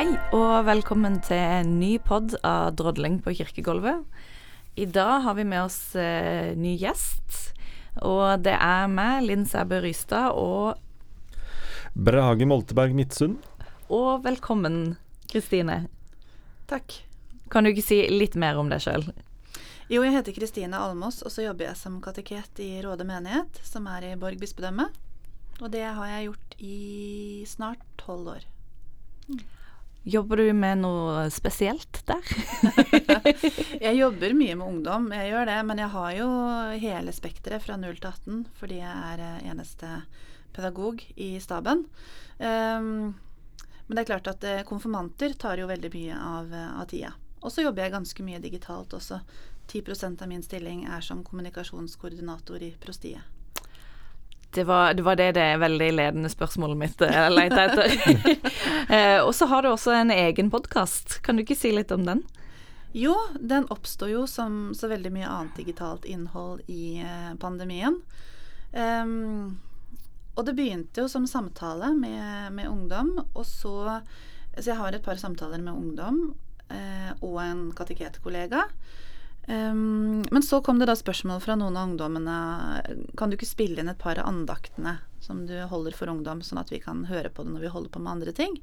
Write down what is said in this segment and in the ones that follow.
Hei og velkommen til en ny pod av Drodling på kirkegulvet. I dag har vi med oss eh, ny gjest. Og det er meg, Linn Sæbø Rystad, og, Brage Molteberg Midtsund. og velkommen, Kristine. Takk. Kan du ikke si litt mer om deg sjøl? Jo, jeg heter Kristine Almås, og så jobber jeg som kateket i Råde menighet, som er i Borg bispedømme. Og det har jeg gjort i snart tolv år. Jobber du med noe spesielt der? Jeg jobber mye med ungdom, jeg gjør det, men jeg har jo hele spekteret fra 0 til 18, fordi jeg er eh, eneste pedagog i staben. Um, men det er klart at eh, konfirmanter tar jo veldig mye av, eh, av tida. Og så jobber jeg ganske mye digitalt også. 10% av min stilling er som kommunikasjonskoordinator i prostiet. Det var, det var det det veldig ledende spørsmålet mitt eh, leita etter. eh, og så har du også en egen podkast. Kan du ikke si litt om den? Jo, den oppstår jo som så veldig mye annet digitalt innhold i eh, pandemien. Um, og det begynte jo som samtale med, med ungdom, og så Så jeg har et par samtaler med ungdom eh, og en kateketkollega. Ehm, men så kom det da spørsmål fra noen av ungdommene Kan du ikke spille inn et par av andaktene som du holder for ungdom, sånn at vi kan høre på det når vi holder på med andre ting?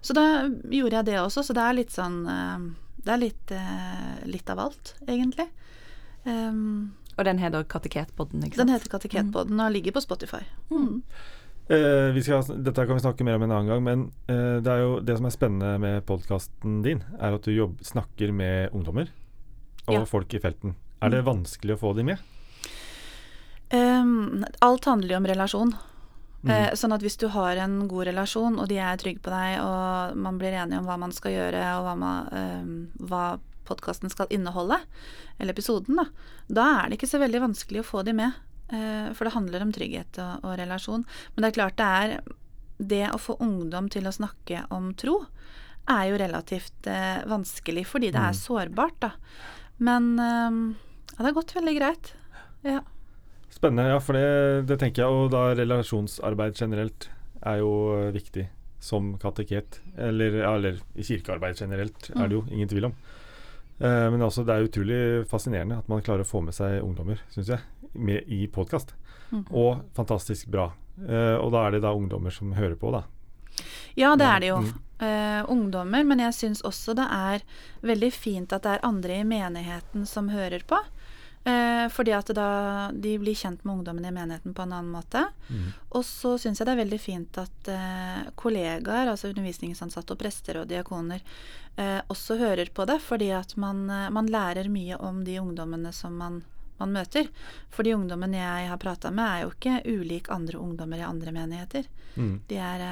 Så da gjorde jeg det også, så det er litt sånn eh, Det er litt, eh, litt av alt, egentlig. Um, Og den heter Kateketpodden, ikke sant? den heter Kateketpodden og ligger på Spotify. Mm. Eh, vi skal, dette kan vi snakke mer om en annen gang, men eh, det, er jo, det som er spennende med podkasten din, er at du jobb, snakker med ungdommer og Ja. folk i felten. Er det vanskelig å få de med? Um, alt handler jo om relasjon. Mm. Uh, sånn at hvis du har en god relasjon, og de er trygge på deg, og man blir enige om hva man skal gjøre, og hva, man, ehm, hva podkasten skal inneholde, eller episoden, da, da er det ikke så veldig vanskelig å få de med. Uh, for det handler om trygghet og, og relasjon. Men det er klart det er Det å få ungdom til å snakke om tro, er jo relativt eh, vanskelig, fordi det er Mm. sårbart, da. Men ehm, ja, det har gått veldig greit. Ja. Spennende, ja, for det, det tenker jeg. Og da relasjonsarbeid generelt er jo viktig som kateket. Eller, ja, eller i kirkearbeid generelt, er det jo ingen tvil om. Eh, men altså, det er utrolig fascinerende at man klarer å få med seg ungdommer, syns jeg, med i podkast. Mm. Og fantastisk bra. Eh, og da er det da ungdommer som hører på, da. Ja, det er det jo. Eh, ungdommer, men jeg syns også det er veldig fint at det er andre i menigheten som hører på. Uh, fordi at da de blir kjent med ungdommene i menigheten på en annen måte. Mm. Og så syns jeg det er veldig fint at uh, kollegaer, altså undervisningsansatte og prester og diakoner, også hører på det. Fordi at man, man lærer mye om de ungdommene som man, man møter. For de ungdommene jeg har prata med, er jo ikke ulik andre ungdommer i andre menigheter. Mm. De er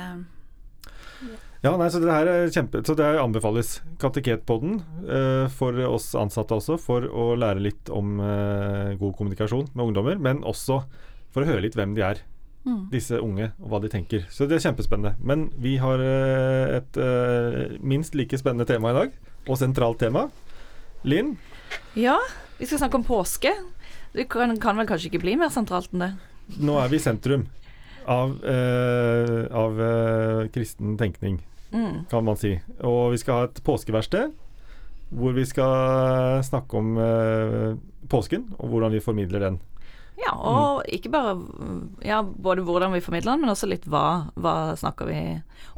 Ja, nei, så det her er kjempe Så det anbefales. Kateketpodden eh, for oss ansatte også, for å lære litt om eh, god kommunikasjon med ungdommer, men også for å høre litt hvem de er, mm. disse unge, og hva de tenker. Så det er kjempespennende. Men vi har eh, et eh, minst like spennende tema i dag, og sentralt tema. Linn, Ja, vi skal snakke om påske. Det kan, kan vel kanskje ikke bli mer sentralt enn det? nå er vi i sentrum av, eh, av eh, kristen tenkning. Mm. kan man si. Og vi skal ha et påskeverksted hvor vi skal snakke om eh, påsken og hvordan vi formidler den. Ja, og ikke bare ja, både hvordan vi formidler den, men også litt hva, hva snakker vi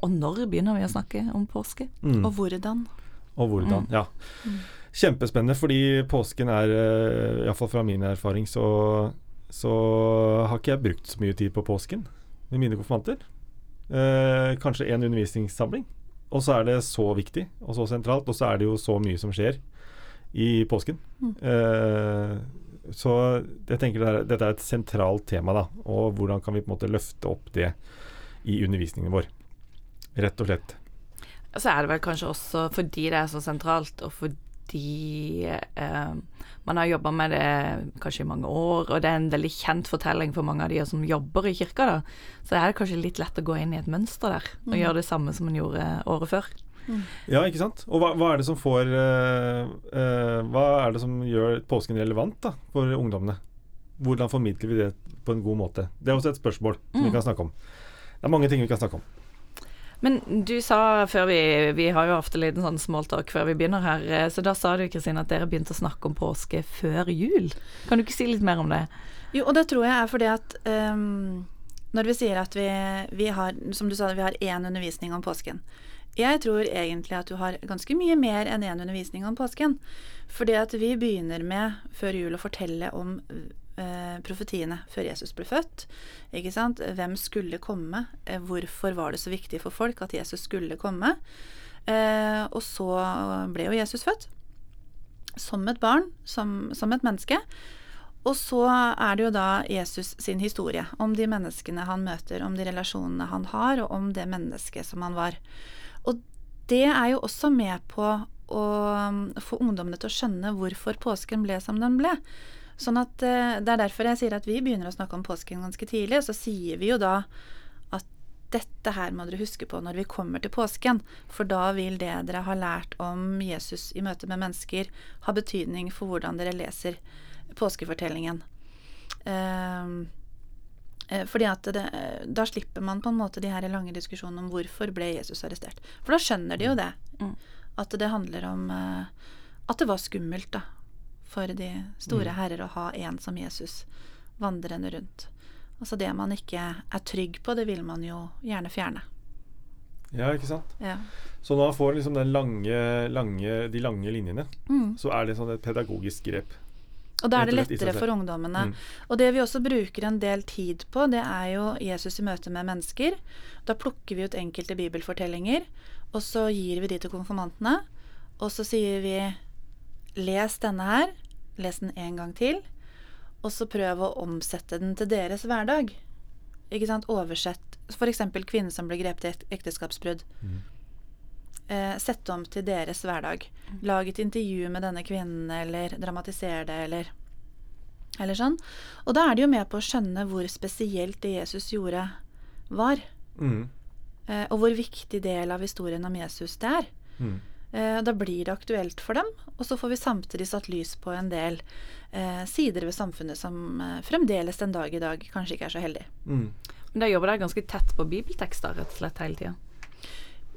Og når begynner vi å snakke om påske? Mm. Og hvordan. Og hvordan. Ja. Kjempespennende, fordi påsken er, uh, iallfall fra min erfaring, så, så har ikke jeg brukt så mye tid på påsken med mine konfirmanter. Eh, kanskje én undervisningssamling. Og så er det så viktig og så sentralt, og så er det jo så mye som skjer i påsken. Mm. Eh, så jeg tenker det er, dette er et sentralt tema, da. Og hvordan kan vi på en måte løfte opp det i undervisningen vår. Rett og slett. Så er det vel kanskje også fordi det er så sentralt, og fordi eh, man har jobba med det kanskje i mange år, og det er en veldig kjent fortelling for mange av de som jobber i kirka, da. Så er det kanskje litt lett å gå inn i et mønster der, og Mm. gjøre det samme som man gjorde året før. Ja, ikke sant? Og hva, hva er det som får uh, uh, Hva er det som gjør påsken relevant da, for ungdommene? Hvordan formidler vi det på en god måte? Det er også et spørsmål som vi Mm. kan snakke om. Det er mange ting vi kan snakke om. Men du sa før vi Vi har jo ofte liten sånn smalltalk før vi begynner her, eh, så da sa du Kristine at dere begynte å snakke om påske før jul. Kan du ikke si litt mer om det? Jo, og det tror jeg er fordi at um, når vi sier at vi, vi har, som du sa, vi har én undervisning om påsken. Jeg tror egentlig at du har ganske mye mer enn én undervisning om påsken. Fordi at vi begynner med før jul å fortelle om profetiene før Jesus ble født. Ikke sant? Hvem skulle komme? Eh, hvorfor var det så viktig for folk at Jesus skulle komme? Eh, og så ble jo Jesus født. Som et barn, som, som et menneske. Og så er det jo da Jesus sin historie om de menneskene han møter, om de relasjonene han har, og om det mennesket som han var. Og det er jo også med på å få ungdommene til å skjønne hvorfor påsken ble som den ble. Sånn at eh, Det er derfor jeg sier at vi begynner å snakke om påsken ganske tidlig. Og så sier vi jo da at dette her må dere huske på når vi kommer til påsken. For da vil det dere har lært om Jesus i møte med mennesker, ha betydning for hvordan dere leser påskefortellingen. Uh, Eh, fordi at det, Da slipper man på en måte de her lange diskusjonene om hvorfor ble Jesus arrestert. For da skjønner de jo det. Mm. At det handler om uh, at det var skummelt da, for de store mm. herrer å ha en som Jesus vandrende rundt. Altså det man ikke er trygg på, det vil man jo gjerne fjerne. Ja, ikke sant. Ja. Så når man får liksom lange, lange, de lange linjene, mm. så er det sånn et pedagogisk grep. Og da er det lettere for ungdommene. Mm. Og det vi også bruker en del tid på, det er jo Jesus i møte med mennesker. Da plukker vi ut enkelte bibelfortellinger, og så gir vi de til konfirmantene. Og så sier vi les denne her, les den en gang til, og så prøv å omsette den til deres hverdag. Ikke sant? Oversett f.eks. kvinnen som ble grepet i et ekteskapsbrudd. Mm. Eh, sett om til deres hverdag. Mm. Lag et intervju med denne kvinnen, eller dramatisere det, eller, eller sånn. Og da er det jo med på å skjønne hvor spesielt det Jesus gjorde, var. Mm. Eh, og hvor viktig del av historien om Jesus det er. Mm. Eh, da blir det aktuelt for dem, og så får vi samtidig satt lys på en del eh, sider ved samfunnet som eh, fremdeles den dag i dag kanskje ikke er så heldig. Mm. Men da jobber dere ganske tett på bibeltekster rett og slett hele tida?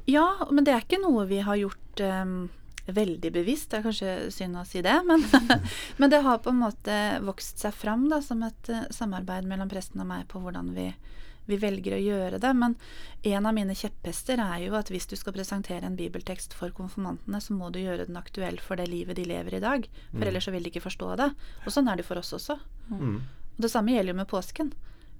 Ja, men det er ikke noe vi har gjort um, veldig bevisst. Det er kanskje synd å si det, men, men, det har på en måte vokst seg fram da, som et uh, samarbeid mellom presten og meg på hvordan vi, vi, velger å gjøre det. Men en av mine kjepphester er jo at hvis du skal presentere en bibeltekst for konfirmantene, så må du gjøre den aktuell for det livet de lever i dag. For mm. ellers så vil de ikke forstå det. Og sånn er det for oss også. Mm. Og det samme gjelder jo med påsken.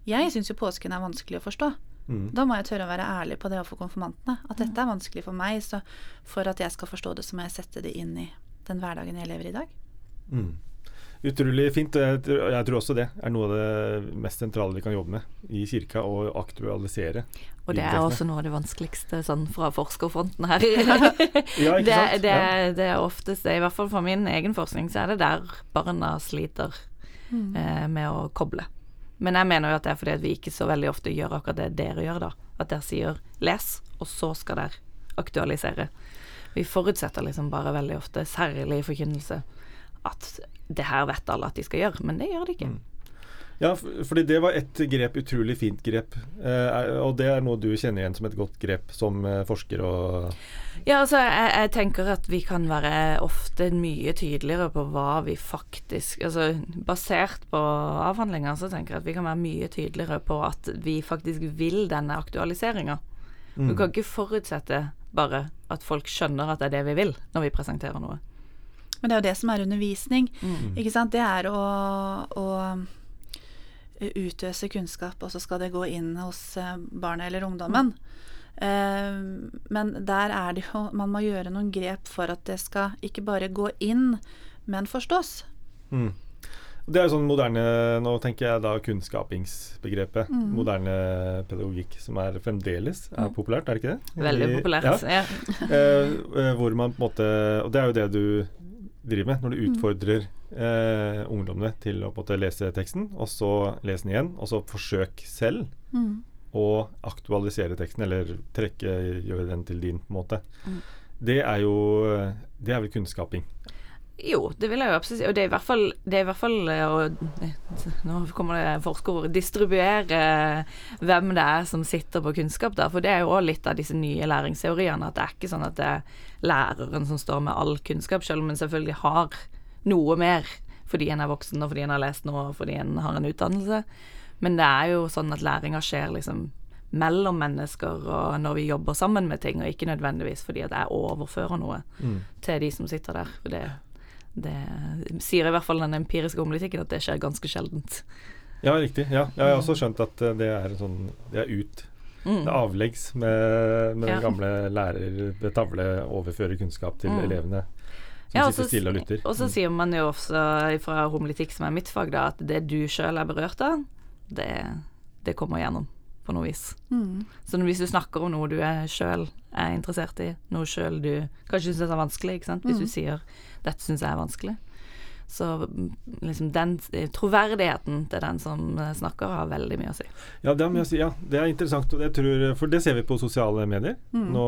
Jeg syns jo påsken er vanskelig å forstå. Mm. Da må jeg tørre å være ærlig på det overfor konfirmantene. At dette er vanskelig for meg, så for at jeg skal forstå det, så må jeg sette det inn i den hverdagen jeg lever i dag. Mm. Utrolig fint. Jeg tror, også det er noe av det mest sentrale vi kan jobbe med i kirka, å aktualisere. Og det er også noe av det vanskeligste sånn fra forskerfronten her. ja, det, det, det, er oftest, i hvert fall for min egen forskning, så er det der barna sliter mm. eh, med å koble. Men jeg mener jo at det er fordi at vi ikke så veldig ofte gjør akkurat det dere gjør, da. At dere sier 'les', og så skal dere aktualisere. Vi forutsetter liksom bare veldig ofte, særlig i forkynnelse, at det her vet alle at de skal gjøre, men det gjør de ikke. Mm. Ja, fordi det var et grep, utrolig fint grep. Eh, og det er noe du kjenner igjen som et godt grep som eh, forsker og Ja, altså jeg, jeg, tenker at vi kan være ofte mye tydeligere på hva vi faktisk Altså basert på avhandlinger, så tenker jeg at vi kan være mye tydeligere på at vi faktisk vil denne aktualiseringa. Mm. Du kan ikke forutsette bare at folk skjønner at det er det vi vil, når vi presenterer noe. Men det er jo det som er undervisning. Mm. Ikke sant? Det er å, å utøse kunnskap, og så skal det gå inn hos barnet eller ungdommen. Uh, men der er det jo Man må gjøre noen grep for at det skal ikke bare gå inn, men forstås. Mm. Det er jo sånn moderne Nå tenker jeg da kunnskapingsbegrepet. Mm. Moderne pedagogikk som er fremdeles er mm. populært, er det ikke det? Veldig populært, ja. ja. uh, hvor man på en måte Og det er jo det du driver med når du mm. utfordrer eh, ungdommene til å måte, lese teksten, og så lese den igjen, og så forsøk selv mm. å aktualisere teksten, eller trekke, gjøre den til din, på en måte. Mm. Det er jo Det er vel kunnskaping. Jo, det vil jeg jo absolutt si. Og det er i hvert fall, det er i hvert fall eh, å Nå kommer det forskerord. Distribuere hvem det er som sitter på kunnskap da. For det er jo òg litt av disse nye læringsteoriene. At det er ikke sånn at det er læreren som står med all kunnskap, selv om en selvfølgelig har noe mer fordi en er voksen, og fordi en har lest noe, og fordi en har en utdannelse. Men det er jo sånn at læringa skjer liksom mellom mennesker og når vi jobber sammen med ting, og ikke nødvendigvis fordi at jeg overfører noe Mm. til de som sitter der. For det, det sier i hvert fall den empiriske homolitikken at det skjer ganske sjeldent. Ja, riktig. Ja. Jeg har også skjønt at eh, det er sånn Det er ut. Mm. Det er avleggs med, med Ja. den gamle lærer ved tavle overfører kunnskap til Mm. elevene. Som Ja, sitter stille og lytter. Og så Mm. sier man jo også fra homolitikk, som er mitt fag, da, at det du sjøl er berørt av, det, det kommer gjennom på noe vis. Mm. Så hvis du snakker om noe du sjøl er interessert i, noe sjøl du kanskje syns er vanskelig, ikke sant? hvis Mm. du sier 'dette syns jeg er vanskelig', så mm, liksom den troverdigheten til den som eh, snakker, har veldig mye å si. Ja, det, mye å si. ja, det er interessant, og tror, for det ser vi på sosiale medier. Mm. Nå,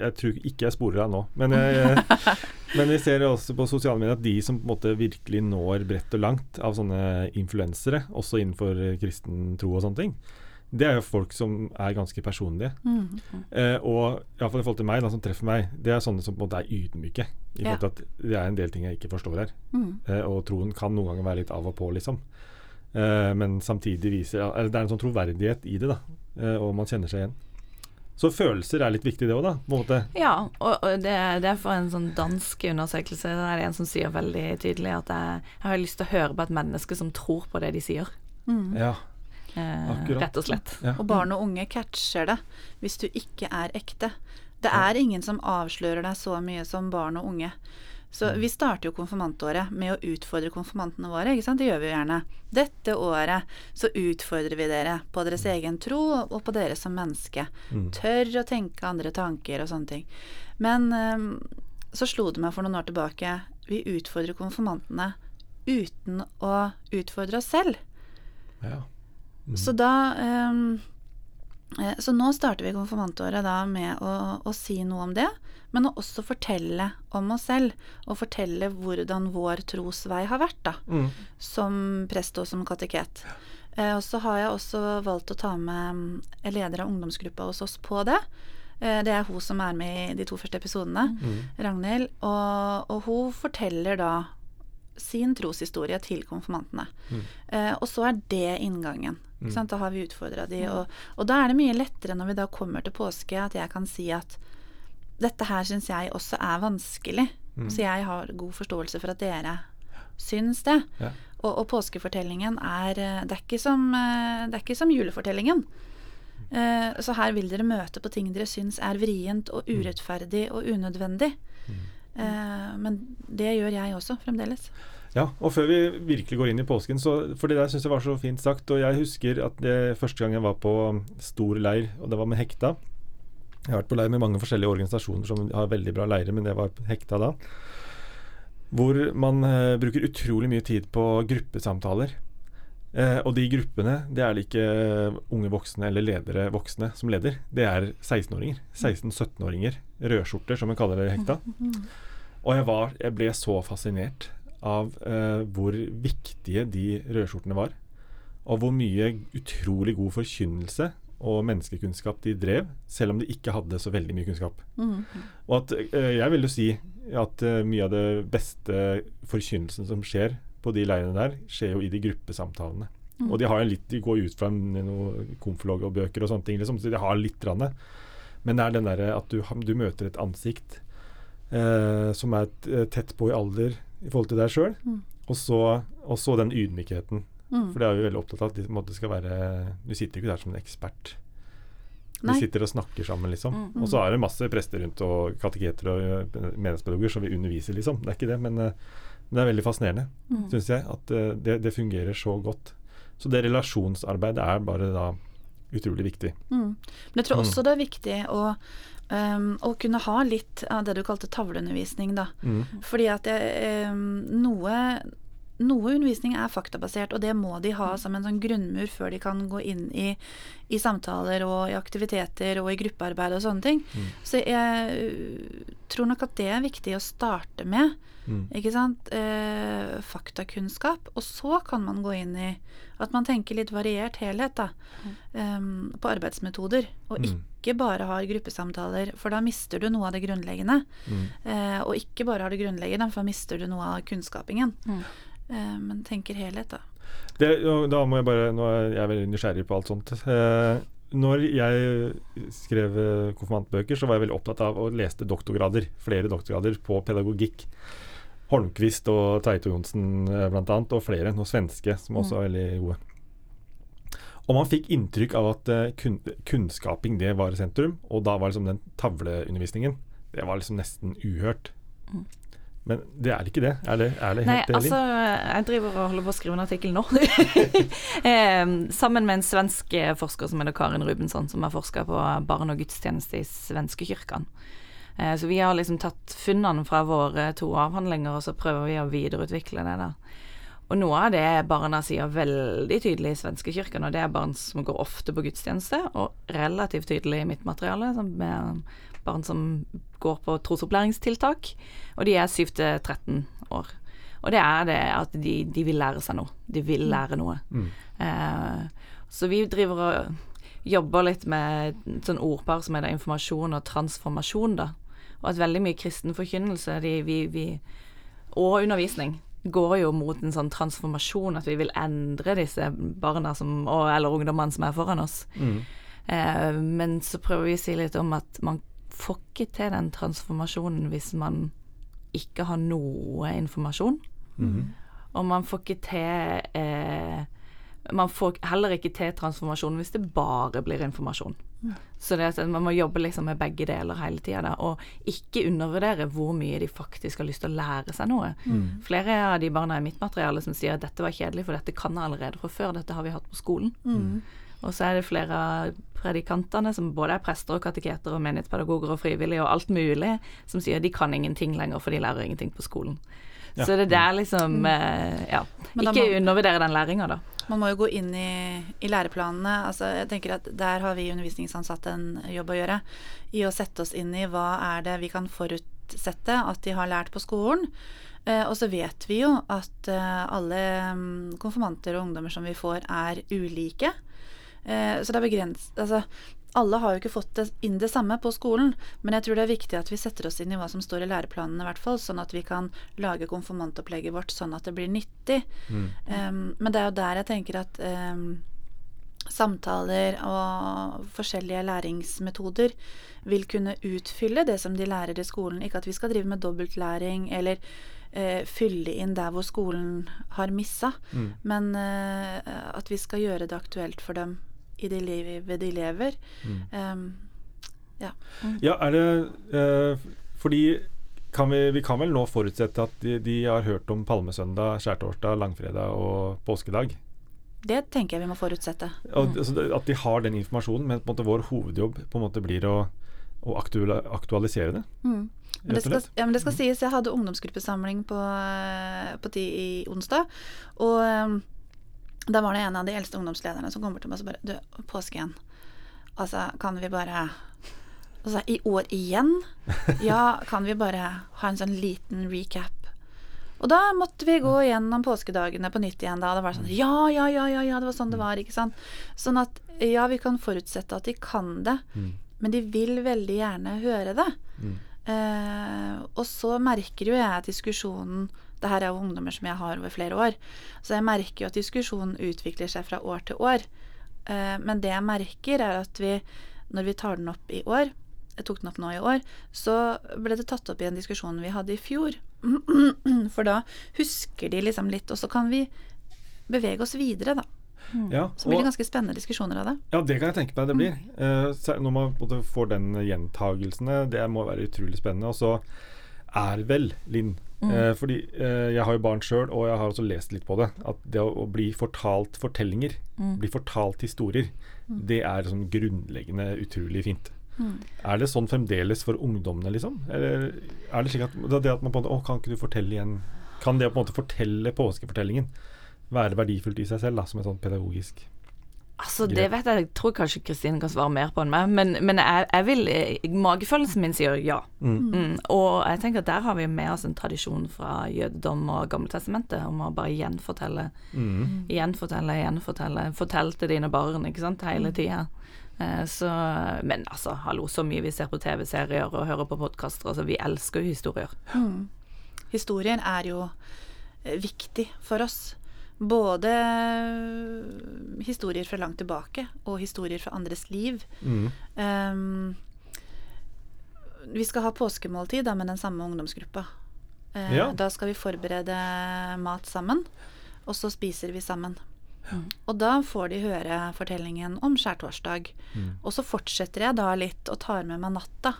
jeg tror ikke jeg sporer av nå, men, jeg, men vi ser også på sosiale medier at de som på en måte virkelig når bredt og langt av sånne influensere, også innenfor eh, kristen tro og sånne ting, det er jo folk som er ganske personlige. Mm. Eh, og iallfall i forhold til meg, da, som treffer meg, det er sånne som på en måte er ydmyke. I Ja. at det er en del ting jeg ikke forstår her. Mm. Eh, og troen kan noen ganger være litt av og på, liksom. Eh, men samtidig viser ja, Det er en sånn troverdighet i det, da. Eh, og man kjenner seg igjen. Så følelser er litt viktig, det òg, da. På en måte. Ja, og, og det, det er for en sånn dansk undersøkelse der er det en som sier veldig tydelig at jeg, jeg har lyst til å høre på et menneske som tror på det de sier. Mm. Ja. Eh, Akkurat. rett og slett. ja. Og barn og unge catcher det hvis du ikke er ekte. Det er ingen som avslører deg så mye som barn og unge. Så vi starter jo konfirmantåret med å utfordre konfirmantene våre. ikke sant? Det gjør vi jo gjerne. Dette året så utfordrer vi dere på deres egen tro og på dere som menneske. Mm. Tør å tenke andre tanker og sånne ting. Men ehm, så slo det meg for noen år tilbake Vi utfordrer konfirmantene uten å utfordre oss selv. ja. Mm. Så da eh, Så nå starter vi konfirmantåret da med å, å si noe om det, men å også fortelle om oss selv. Og fortelle hvordan vår trosvei har vært, da. Mm. Som prest og som kateket. Eh, og så har jeg også valgt å ta med mm, leder av ungdomsgruppa hos oss på det. Eh, det er hun som er med i de to første episodene, Mm. Ragnhild. Og, og hun forteller da sin troshistorie til konfirmantene. Mm. Eh, og så er det inngangen. Mm. Da har vi utfordra de. Og, og da er det mye lettere når vi da kommer til påske, at jeg kan si at dette her syns jeg også er vanskelig. Mm. Så jeg har god forståelse for at dere syns det. Ja. Og, og påskefortellingen er eh, Det er ikke som, eh, det er ikke som julefortellingen. Uh, Så her vil dere møte på ting dere syns er vrient og urettferdig og unødvendig. Eh, Men det gjør jeg også, fremdeles. Ja, og før vi virkelig går inn i påsken, så For det der syns jeg var så fint sagt. Og jeg husker at det første gang jeg var på stor leir, og det var med Hekta. Jeg har vært på leir med mange forskjellige organisasjoner som har veldig bra leirer, men det var Hekta da. Hvor man eh, bruker utrolig mye tid på gruppesamtaler. Eh, og de gruppene, det er det ikke unge voksne eller ledere voksne som leder. Det er 16-åringer. 16-17-åringer. Rødskjorter, som vi kaller det i Hekta. Og jeg, var, jeg ble så fascinert av eh, hvor viktige de rødskjortene var. Og hvor mye utrolig god forkynnelse og menneskekunnskap de drev, selv om de ikke hadde så veldig mye kunnskap. Mm. Og at eh, jeg vil jo si at eh, mye av det beste forkynnelsen som skjer på de leirene der, skjer jo i de gruppesamtalene. Mm. Og de har jo litt, de går ut fra noen konflog og bøker og sånne ting, liksom, så de har litt. Rann, men det er den derre at du, du møter et ansikt eh, som er tett på i alder i forhold til deg sjøl, Mm. og, så- den ydmykheten. Mm. For det er vi veldig opptatt av at det skal være Du sitter ikke der som en ekspert. Vi Nei. sitter og snakker sammen, liksom. Mm. Og så er det masse prester rundt og kateketer og eh, menighetspedagoger som vil undervise, liksom. Det er ikke det, men, eh, men det er veldig fascinerende, Mm. syns jeg, at eh, det, det fungerer så godt. Så det relasjonsarbeidet er bare da utrolig viktig. Mm. Men jeg tror Mm. også det er viktig å, um, å kunne ha litt av det du kalte tavleundervisning, da. Mm. Fordi at jeg, um, noe noe undervisning er faktabasert, og det må de ha som en sånn grunnmur før de kan gå inn i, i samtaler og i aktiviteter og i gruppearbeid og sånne ting. Mm. Så jeg tror nok at det er viktig å starte med. Mm. Ikke sant? Eh, faktakunnskap. Og så kan man gå inn i at man tenker litt variert helhet da, em, på arbeidsmetoder. Og Mm. ikke bare har gruppesamtaler, for da mister du noe av det grunnleggende. Mm. Eh, og ikke bare har det grunnleggende, for da mister du noe av kunnskapingen. Mm. Eh, men tenker helhet, da. Det, da må jeg bare Nå er jeg veldig nysgjerrig på alt sånt. Eh, når jeg skrev eh, konfirmantbøker, så var jeg veldig opptatt av å leste doktorgrader. Flere doktorgrader på pedagogikk. Holmquist og Tveito Johnsen bl.a., blant annet, og flere. Noen svenske som også er veldig gode. Og man fikk inntrykk av at eh, kun, kunnskaping det var sentrum, og da var liksom den tavleundervisningen Det var liksom nesten uhørt. Men det er ikke det. Er det, er det Nei, helt altså, jeg driver og holder på å skrive en artikkel nå. eh, sammen med en svensk eh, forsker som heter Karin Rubensson, som har forska på barn og gudstjeneste i svenskekirkene. Eh, så vi har liksom tatt funnene fra våre to avhandlinger, og så prøver vi å videreutvikle det der. Og noe av det barna sier veldig tydelig i svenskekirken, og det er barn som går ofte på gudstjeneste, og relativt tydelig i mitt materiale, som barn som går på trosopplæringstiltak, og de er 7 til 13 år. Og det er det at de, de vil lære seg noe. De vil lære noe. Mm. Eh, så vi driver og jobber litt med et sånn ordpar som heter informasjon og transformasjon, da. Og at veldig mye kristen forkynnelse de, vi, vi, og undervisning går jo mot en sånn transformasjon, at vi vil endre disse barna som, og, eller ungdommene som er foran oss. Mm. Eh, men så prøver vi å si litt om at man får ikke til den transformasjonen hvis man ikke har noe informasjon. Mhm. Og man får ikke til eh, Man får heller ikke til transformasjon hvis det bare blir informasjon. Så det at man må jobbe liksom med begge deler hele tida, og ikke undervurdere hvor mye de faktisk har lyst til å lære seg noe. Flere av de barna i mitt materiale som sier at dette var kjedelig, for dette kan jeg allerede fra før, dette har vi hatt på skolen. Og så er det flere av predikantene som både er prester og kateketer og menighetspedagoger og frivillige og alt mulig, som sier de kan ingenting lenger, for de lærer ingenting på skolen. Ja. Så det der liksom eh, Ja. Ikke må- undervurdere den læringa, da. Man må jo gå inn i, i læreplanene. Altså, jeg tenker at Der har vi undervisningsansatte en jobb å gjøre. I å sette oss inn i hva er det vi kan forutsette at de har lært på skolen. Eh, og så vet vi jo at eh, alle mm, konfirmanter og ungdommer som vi får, er ulike. Eh, så det er begrenset Altså, alle har jo ikke fått inn det samme på skolen, men jeg tror det er viktig at vi setter oss inn i hva som står i læreplanene, i hvert fall, sånn at vi kan lage konfirmantopplegget vårt sånn at det blir nyttig. Mm. Um, men det er jo der jeg tenker at um, samtaler og forskjellige læringsmetoder vil kunne utfylle det som de lærer i skolen. Ikke at vi skal drive med dobbeltlæring eller eh, fylle inn der hvor skolen har missa, Mm. men eh, at vi skal gjøre det aktuelt for dem i det livet de lever. Mm. Um, Ja, er det uh, Fordi kan vi, vi kan vel nå forutsette at de, de har hørt om palmesøndag, skjærtorsdag, langfredag og påskedag? det tenker jeg vi må forutsette. Mm. altså, at de har den informasjonen, men måte vår hovedjobb på en måte blir å, å aktualisere det. Mm. Men det, skal, ja, men det skal sies, jeg hadde ungdomsgruppesamling på, eh, på ti i onsdag. Og eh, da var det en av de eldste ungdomslederne som kom bort til meg og så bare Du, påske igjen. Altså, kan vi bare Altså, i år igjen? Ja, kan vi bare ha en sånn liten recap? Og da måtte vi gå gjennom påskedagene på nytt igjen da. Det var sånn Ja, ja, ja, ja, ja, det var sånn det var, ikke sant. Sånn at ja, vi kan forutsette at de kan det, Mm. men de vil veldig gjerne høre det. Mm. Eh, og så merker jo jeg at diskusjonen Det her er jo ungdommer som jeg har over flere år. Så jeg merker jo at diskusjonen utvikler seg fra år til år. Eh, men det jeg merker, er at vi, når vi tar den opp i år Jeg tok den opp nå i år, så ble det tatt opp i en diskusjon vi hadde i fjor. For da husker de liksom litt, og så kan vi bevege oss videre, da. Ja, Så blir det ganske spennende diskusjoner av det. ja, det kan jeg tenke meg det blir. Mm. når man får den gjentagelsene, det må være utrolig spennende. Og så er vel, Linn eh, Fordi eh, jeg har jo barn sjøl, og jeg har også lest litt på det. At det å, å bli fortalt fortellinger, bli fortalt historier, det er sånn grunnleggende utrolig fint. Er det sånn fremdeles for ungdommene, liksom? Eller er det slik at det, det at man på en måte Å, kan ikke du fortelle igjen Kan det å på en måte fortelle påskefortellingen være verdifullt i seg selv, da, som et sånn pedagogisk Altså, det vet jeg. Jeg tror kanskje Kristine kan svare mer på enn meg, men, men jeg, jeg vil Magefølelsen min sier ja. Mm. Og jeg tenker at der har vi med oss en tradisjon fra jødedom og Gamletestamentet om å bare gjenfortelle, Mm. gjenfortelle, gjenfortelle. Fortell til dine barn, ikke sant, hele tida. Eh, så Men altså, hallo, så mye vi ser på TV-serier og hører på podkaster. Altså, vi elsker jo historier. Mm. Historier er jo eh, viktig for oss. Både eh, historier fra langt tilbake og historier fra andres liv. Mm. Um, vi skal ha påskemåltid da med den samme ungdomsgruppa. Uh, Ja. Da skal vi forberede mat sammen, og så spiser vi sammen. Mm. Og da får de høre fortellingen om skjærtorsdag. Mm. Og så fortsetter jeg da litt og tar med meg natta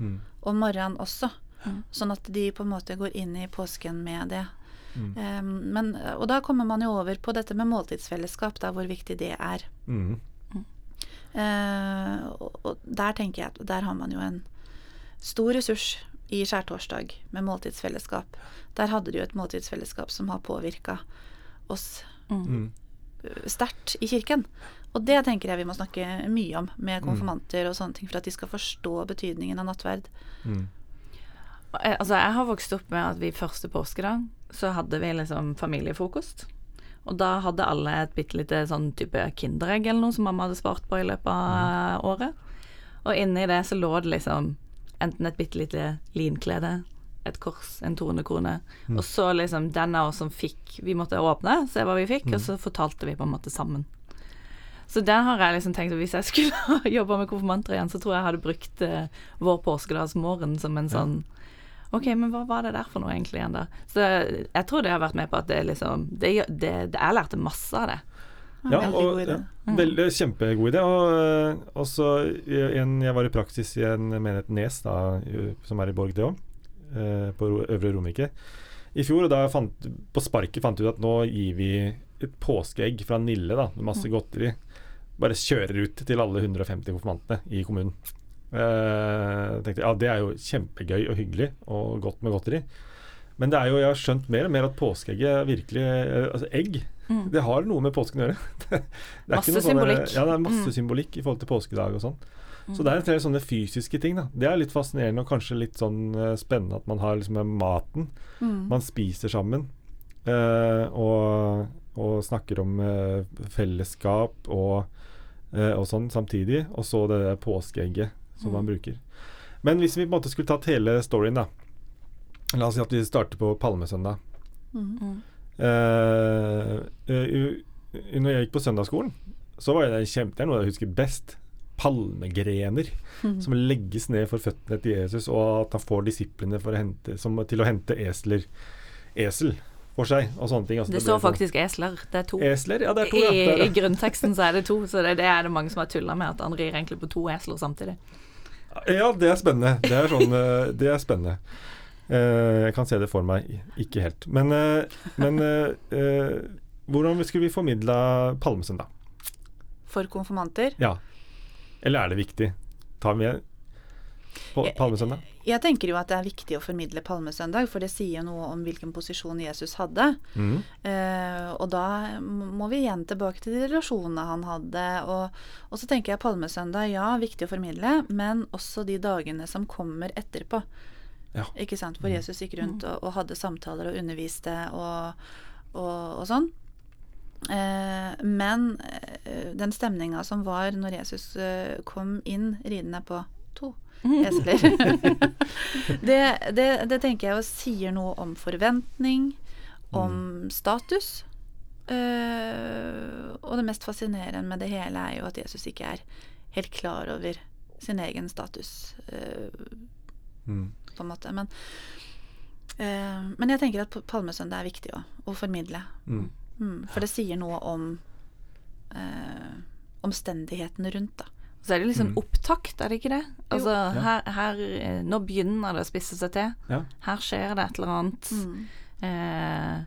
Mm. og morgenen også. Mm. Sånn at de på en måte går inn i påsken med det. Mm. Um, men, og da kommer man jo over på dette med måltidsfellesskap, da, hvor viktig det er. Mm. Uh, og, og der tenker jeg at der har man jo en stor ressurs i skjærtorsdag med måltidsfellesskap. Der hadde du jo et måltidsfellesskap som har påvirka oss Mm. Mm. eh, sterkt i kirken. Og det tenker jeg vi må snakke mye om med konfirmanter og sånne ting, for at de skal forstå betydningen av nattverd. Mm. Eh, Altså, jeg har vokst opp med at vi første påskedag så hadde vi liksom familiefrokost. Og da hadde alle et bitte lite sånn type Kinderegg eller noe som mamma hadde spart på i løpet av året. Og inni det så lå det liksom enten et bitte lite linklede, et kors, en 200-krone. Og så liksom den av oss som fikk Vi måtte åpne, se hva vi fikk, og så fortalte vi på en måte sammen. Så der har jeg liksom tenkt at hvis jeg skulle jobba med konfirmanter igjen, så tror jeg jeg hadde brukt eh, vår påskedagsmorgen som en sånn Ok, men hva var det der for noe egentlig igjen, da? Så jeg tror det har vært med på at det liksom det, det, det, Jeg lærte masse av det. Ja, Veldig og, god idé. ja, veldig kjempegod idé. Og og så en, jeg var i praksis i en menighet Nes, da, som er i Borg, det òg, på Øvre Romerike, i fjor. Og da fant, på sparket fant vi ut at nå gir vi et påskeegg fra Nille da, med masse godteri. Bare kjører ut til alle 150 konfirmantene i kommunen. Eh, tenkte ja, det er jo kjempegøy og hyggelig og godt med godteri. Men det er jo, jeg har skjønt mer og mer at påskeegget virkelig eh, Altså egg, Mm. det har noe med påsken å gjøre. Det, det Masse sånne- symbolikk. Ja, det er masse Mm. symbolikk i forhold til påskedag og sånn. Så det er en del sånne fysiske ting. da Det er litt fascinerende og kanskje litt sånn eh, spennende at man har liksom maten. Mm. Man spiser sammen uh, og, og snakker om uh, fellesskap og, eh, og sånn samtidig. Og så det der påskeegget som man bruker. Men hvis vi på en måte skulle tatt hele storyen, da. La oss si at vi starter på palmesøndag. Mm. Uh, når jeg gikk på søndagsskolen, så var det kjempe, det er noe jeg husker best. Palmegrener som legges ned for føttene til Jesus, og at han får disiplene for å hente, som, til å hente esler esel for seg, og sånne ting. Altså, Det det står sånn- faktisk esler. Det er to. Esler? Ja, det er to. I, I grunnteksten så er det to, så det, det er det mange som har tulla med, at han rir egentlig på to esler samtidig. Ja, det er spennende. Det er, sånn, eh, det er spennende. Eh, jeg kan se det for meg. Ikke helt. Men, eh, men hvordan skulle vi formidla palmesøndag? For konfirmanter. Ja. Eller er det viktig? Tar vi på palmesøndag? Jeg tenker jo at det er viktig å formidle palmesøndag, for det sier noe om hvilken posisjon Jesus hadde. Mm. Eh, og da må vi igjen tilbake til de relasjonene han hadde. Og, og så tenker jeg palmesøndag, ja, viktig å formidle, men også de dagene som kommer etterpå. Ja. Ikke sant? Hvor Jesus gikk rundt og, og hadde samtaler og underviste og, og, og sånn. Eh, men eh, den stemninga som var når Jesus eh, kom inn ridende på to esler det, det, det tenker jeg jo sier noe om forventning, om status. Uh, og det mest fascinerende med det hele er jo at Jesus ikke er helt klar over sin egen status, uh, Mm. på en måte. Men, uh, men jeg tenker at palmesøndag er viktig å, å formidle. Mm. Mm, for det sier noe om eh, omstendighetene rundt, da. Så er det liksom Mm. opptakt, er det ikke det? Altså, Ja. her, her eh, Nå begynner det å spisse seg til. Ja. Her skjer det et eller annet. Mm. Eh,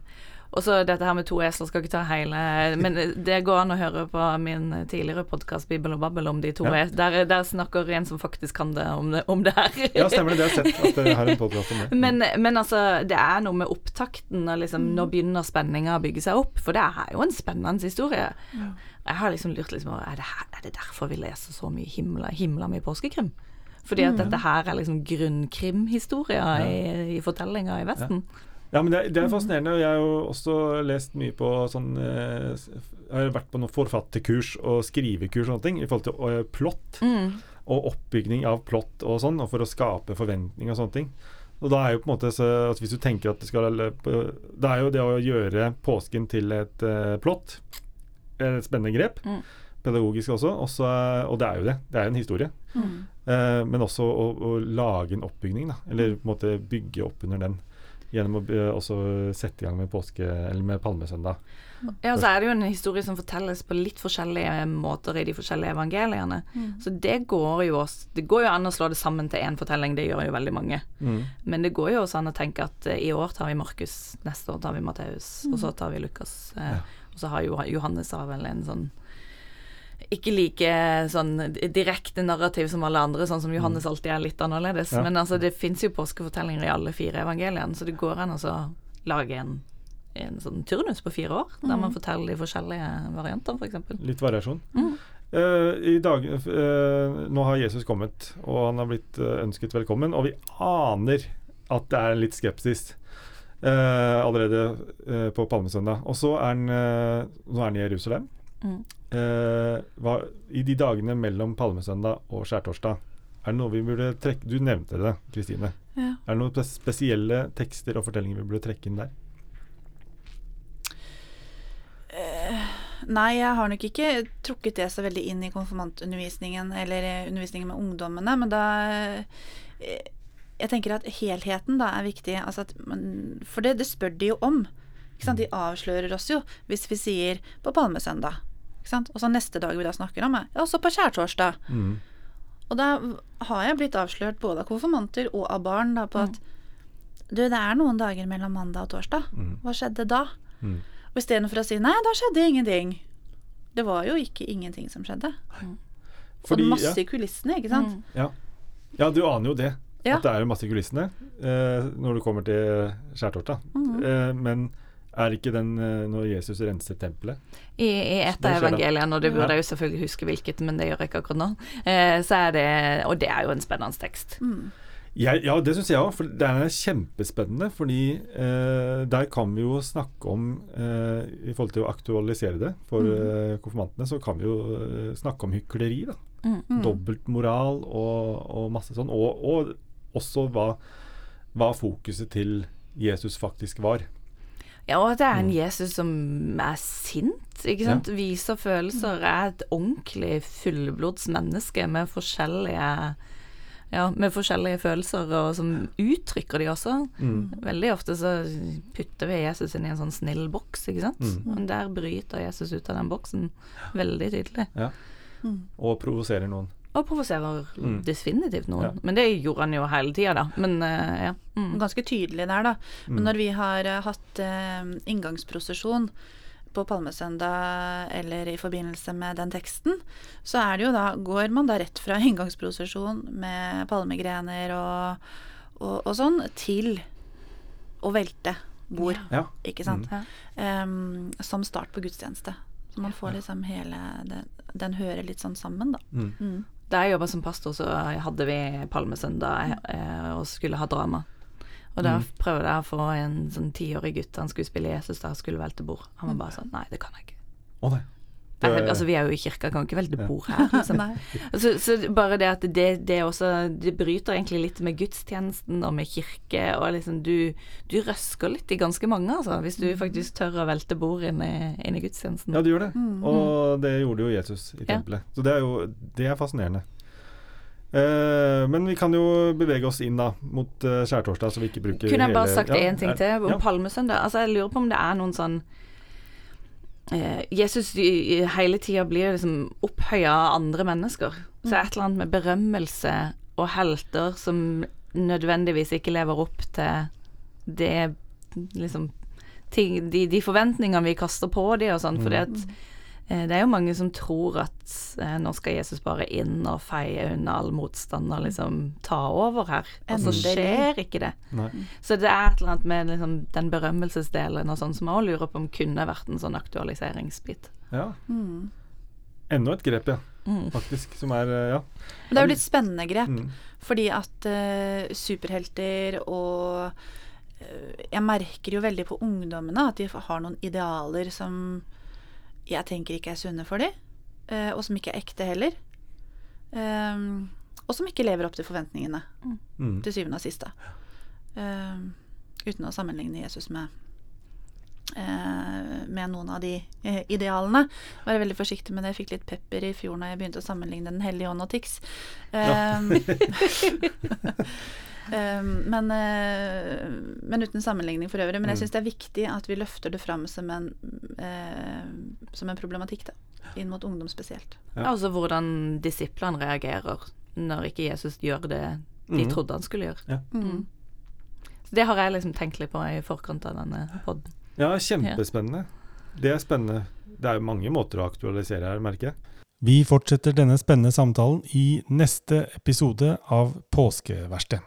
Og så dette her med to esler skal ikke ta hele Men det går an å høre på min tidligere podkast Bibel og babbel om de to Ja. Der, der snakker en som faktisk kan det om det, om det her. Ja, stemmer det. Det har jeg sett at dere har en podkast om det. Men, men altså, det er noe med opptakten, og liksom Mm. nå begynner spenninga å bygge seg opp. For det er jo en spennende historie. Jeg har liksom lurt liksom er det, her, er det derfor vi leser så mye himla, himla mye påskekrim? Fordi Mm. at dette her er liksom grunnkrimhistoria i, i fortellinga i Vesten. Ja, men det, det er fascinerende. og Jeg har jo også lest mye på sånn eh, Jeg har vært på noen forfatterkurs og skrivekurs og sånne ting i forhold til eh, plott Mm. og oppbygning av plott og sånn, og for å skape forventning og sånne ting. Og da er jo på en måte så at Hvis du tenker at det skal Det er jo det å gjøre påsken til et uh, plott et spennende grep. Mm. Pedagogisk også. også. Og det er jo det. Det er jo en historie. Mm. Uh, men også å, å lage en oppbygning, da. Eller på en måte bygge opp under den. Gjennom å også sette i gang med påske Eller med palmesøndag. Ja, så er det jo en historie som fortelles på litt forskjellige måter i de forskjellige evangeliene. Mm. Så det går jo også Det går jo an å slå det sammen til én fortelling, det gjør jo veldig mange. Mm. Men det går jo også an å tenke at eh, i år tar vi Markus, neste år tar vi Matteus, og så tar vi Lukas. Eh, Ja. Og så har jo Johannes har vel en sånn ikke like sånn direkte narrativ som alle andre, sånn som Johannes alltid er litt annerledes. Ja. Men altså, det fins jo påskefortellinger i alle fire evangeliene, så det går an å lage en, en sånn turnus på fire år, der man forteller de forskjellige variantene, f.eks. Litt variasjon. Mm. Uh, i dag, uh, nå har Jesus kommet, og han har blitt uh, ønsket velkommen. Og vi aner at det er litt skepsis allerede på palmesøndag. Og så er han, nå er han i Jerusalem. Mm. Eh, hva, I de dagene mellom palmesøndag og skjærtorsdag, er det noe vi burde trekke Du nevnte det, Kristine. Ja. Er det noen spesielle tekster og fortellinger vi burde trekke inn der? Nei, jeg har nok ikke trukket det så veldig inn i konfirmantundervisningen eller eh, undervisningen med ungdommene, men da eh, Jeg tenker at helheten da er viktig. Altså man, for det, det spør de jo om. De avslører oss jo hvis vi sier på palmesøndag. Ikke sant? Og så neste dag vi da snakker om, er ja, også på skjærtorsdag. Mm. Og da har jeg blitt avslørt både av konfirmanter og av barn da, på at du, det er noen dager mellom mandag og torsdag. Mm. Hva skjedde da? Mm. Og istedenfor å si nei, da skjedde ingenting. Det var jo ikke ingenting som skjedde. Fordi- og masse ja. i kulissene, ikke sant. Mm. Ja. ja, du aner jo det. Ja. At det er jo masse i kulissene eh, når du kommer til skjærtorsdag. Mhm. Eh, men er ikke den eh, når Jesus renser tempelet? I, i et av evangeliene, og det burde jeg jo selvfølgelig huske hvilket, men det gjør jeg ikke akkurat nå, eh, så er det Og det er jo en spennende tekst. Mm. Ja, ja, det syns jeg òg. For det er kjempespennende. Fordi eh, der kan vi jo snakke om eh, I forhold til å aktualisere det for mm. eh, konfirmantene, så kan vi jo eh, snakke om hykleri. da Mm. Mm. Dobbeltmoral og, og masse sånn. Og, og også hva, hva fokuset til Jesus faktisk var. Ja, og at det er en Mm. Jesus som er sint, ikke sant. Viser følelser, er et ordentlig fullblods menneske med forskjellige ja, med forskjellige følelser, og som uttrykker de også. Mm. Veldig ofte så putter vi Jesus inn i en sånn snill boks, ikke sant. Mm. Men der bryter Jesus ut av den boksen veldig tydelig. Mm. Og provoserer noen. Og provoserer Mm. definitivt noen. Ja. Men det gjorde han jo hele tida, da. Men uh, ja. Mm. Ganske tydelig der, da. Men Mm. når vi har uh, hatt uh, inngangsprosesjon på palmesøndag eller i forbindelse med den teksten, så er det jo da Går man da rett fra inngangsprosesjon med palmegrener og, og, og sånn, til å velte bord, Ja. ikke sant? Ja. Em, som start på gudstjeneste. Så man får liksom hele Den, den hører litt sånn sammen, da. Mm. Mm. Da jeg jobba som pastor, så hadde vi Palmesøndag eh, og skulle ha drama. Og da Mm. prøvde jeg å få en sånn tiårig gutt, han skulle spille Jesus da, skulle velte bord. Han var bare sånn Nei, det kan jeg ikke. Å nei. Jeg, altså, vi er jo i kirka, kan ikke velte bord her. Liksom. Så, så bare det at det, det også Det bryter egentlig litt med gudstjenesten og med kirke, og liksom du, du røsker litt i ganske mange, altså, hvis du faktisk tør å velte bord inn i, inn i gudstjenesten. Ja, du gjør det. Mm. Og det gjorde jo Jesus i Ja. tempelet. Så det er jo det er fascinerende. Eh, men vi kan jo bevege oss inn da mot uh, skjærtorsdag, så vi ikke bruker Kunne jeg bare hele- sagt Ja, ting til om ja. palmesøndag? Altså, jeg lurer på om det er noen sånn Jesus i- i hele tida blir liksom opphøya av andre mennesker. Så et eller annet med berømmelse og helter som nødvendigvis ikke lever opp til det liksom ting, de, de forventningene vi kaster på dem og sånn, fordi at eh, det er jo mange som tror at eh, nå skal Jesus bare inn og feie unna all motstand og liksom ta over her, og så Endelig. skjer ikke det. Nei. Så det er et eller annet med liksom, den berømmelsesdelen og sånn som jeg også lurer på om kunne vært en sånn aktualiseringsbit. Ja. Mm. Enda et grep, ja. Mm. Faktisk. Som er eh, Ja. Det er jo litt spennende grep, Mm. fordi at uh, superhelter og uh, Jeg merker jo veldig på ungdommene at de har noen idealer som jeg tenker ikke er sunne for dem, eh, og som ikke er ekte heller. Um, og som ikke lever opp til forventningene, Mm. til syvende og siste. Um, uten å sammenligne Jesus med eh, med noen av de idealene. Være veldig forsiktig med det. Jeg fikk litt pepper i fjor når jeg begynte å sammenligne Den hellige ånd og Tix. Ja. men, eh, men uten sammenligning for øvrig. Men jeg Mm. syns det er viktig at vi løfter det fram som en, eh, som en problematikk, da. Inn mot ungdom spesielt. Ja. Altså hvordan disiplene reagerer når ikke Jesus gjør det de Mhm. trodde han skulle gjøre. Ja. Mm. Så det har jeg liksom tenkt litt på i forkant av denne podden. Ja, kjempespennende. Det er spennende. Det er jo mange måter å aktualisere her, merker jeg. Vi fortsetter denne spennende samtalen i neste episode av Påskeverksted.